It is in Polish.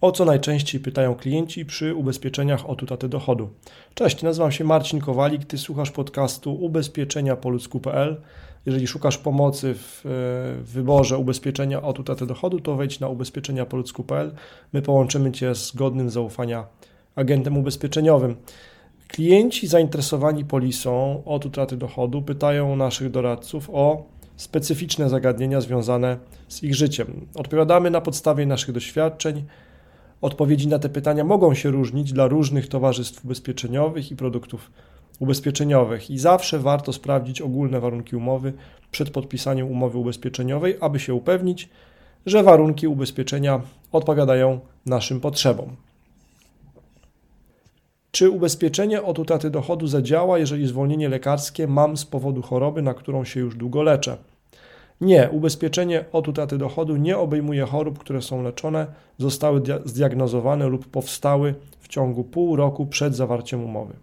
O co najczęściej pytają klienci przy ubezpieczeniach od utraty dochodu? Cześć, nazywam się Marcin Kowalik, ty słuchasz podcastu ubezpieczenia po ludzku.pl. Jeżeli szukasz pomocy w, w wyborze ubezpieczenia od utraty dochodu, to wejdź na ubezpieczenia po ludzku.pl. My połączymy cię z godnym zaufania agentem ubezpieczeniowym. Klienci zainteresowani polisą od utraty dochodu pytają naszych doradców o specyficzne zagadnienia związane z ich życiem. Odpowiadamy na podstawie naszych doświadczeń. Odpowiedzi na te pytania mogą się różnić dla różnych towarzystw ubezpieczeniowych i produktów ubezpieczeniowych i zawsze warto sprawdzić ogólne warunki umowy przed podpisaniem umowy ubezpieczeniowej, aby się upewnić, że warunki ubezpieczenia odpowiadają naszym potrzebom. Czy ubezpieczenie od utraty dochodu zadziała, jeżeli zwolnienie lekarskie mam z powodu choroby, na którą się już długo leczę? Nie, ubezpieczenie od utraty dochodu nie obejmuje chorób, które są leczone, zostały zdiagnozowane lub powstały w ciągu pół roku przed zawarciem umowy.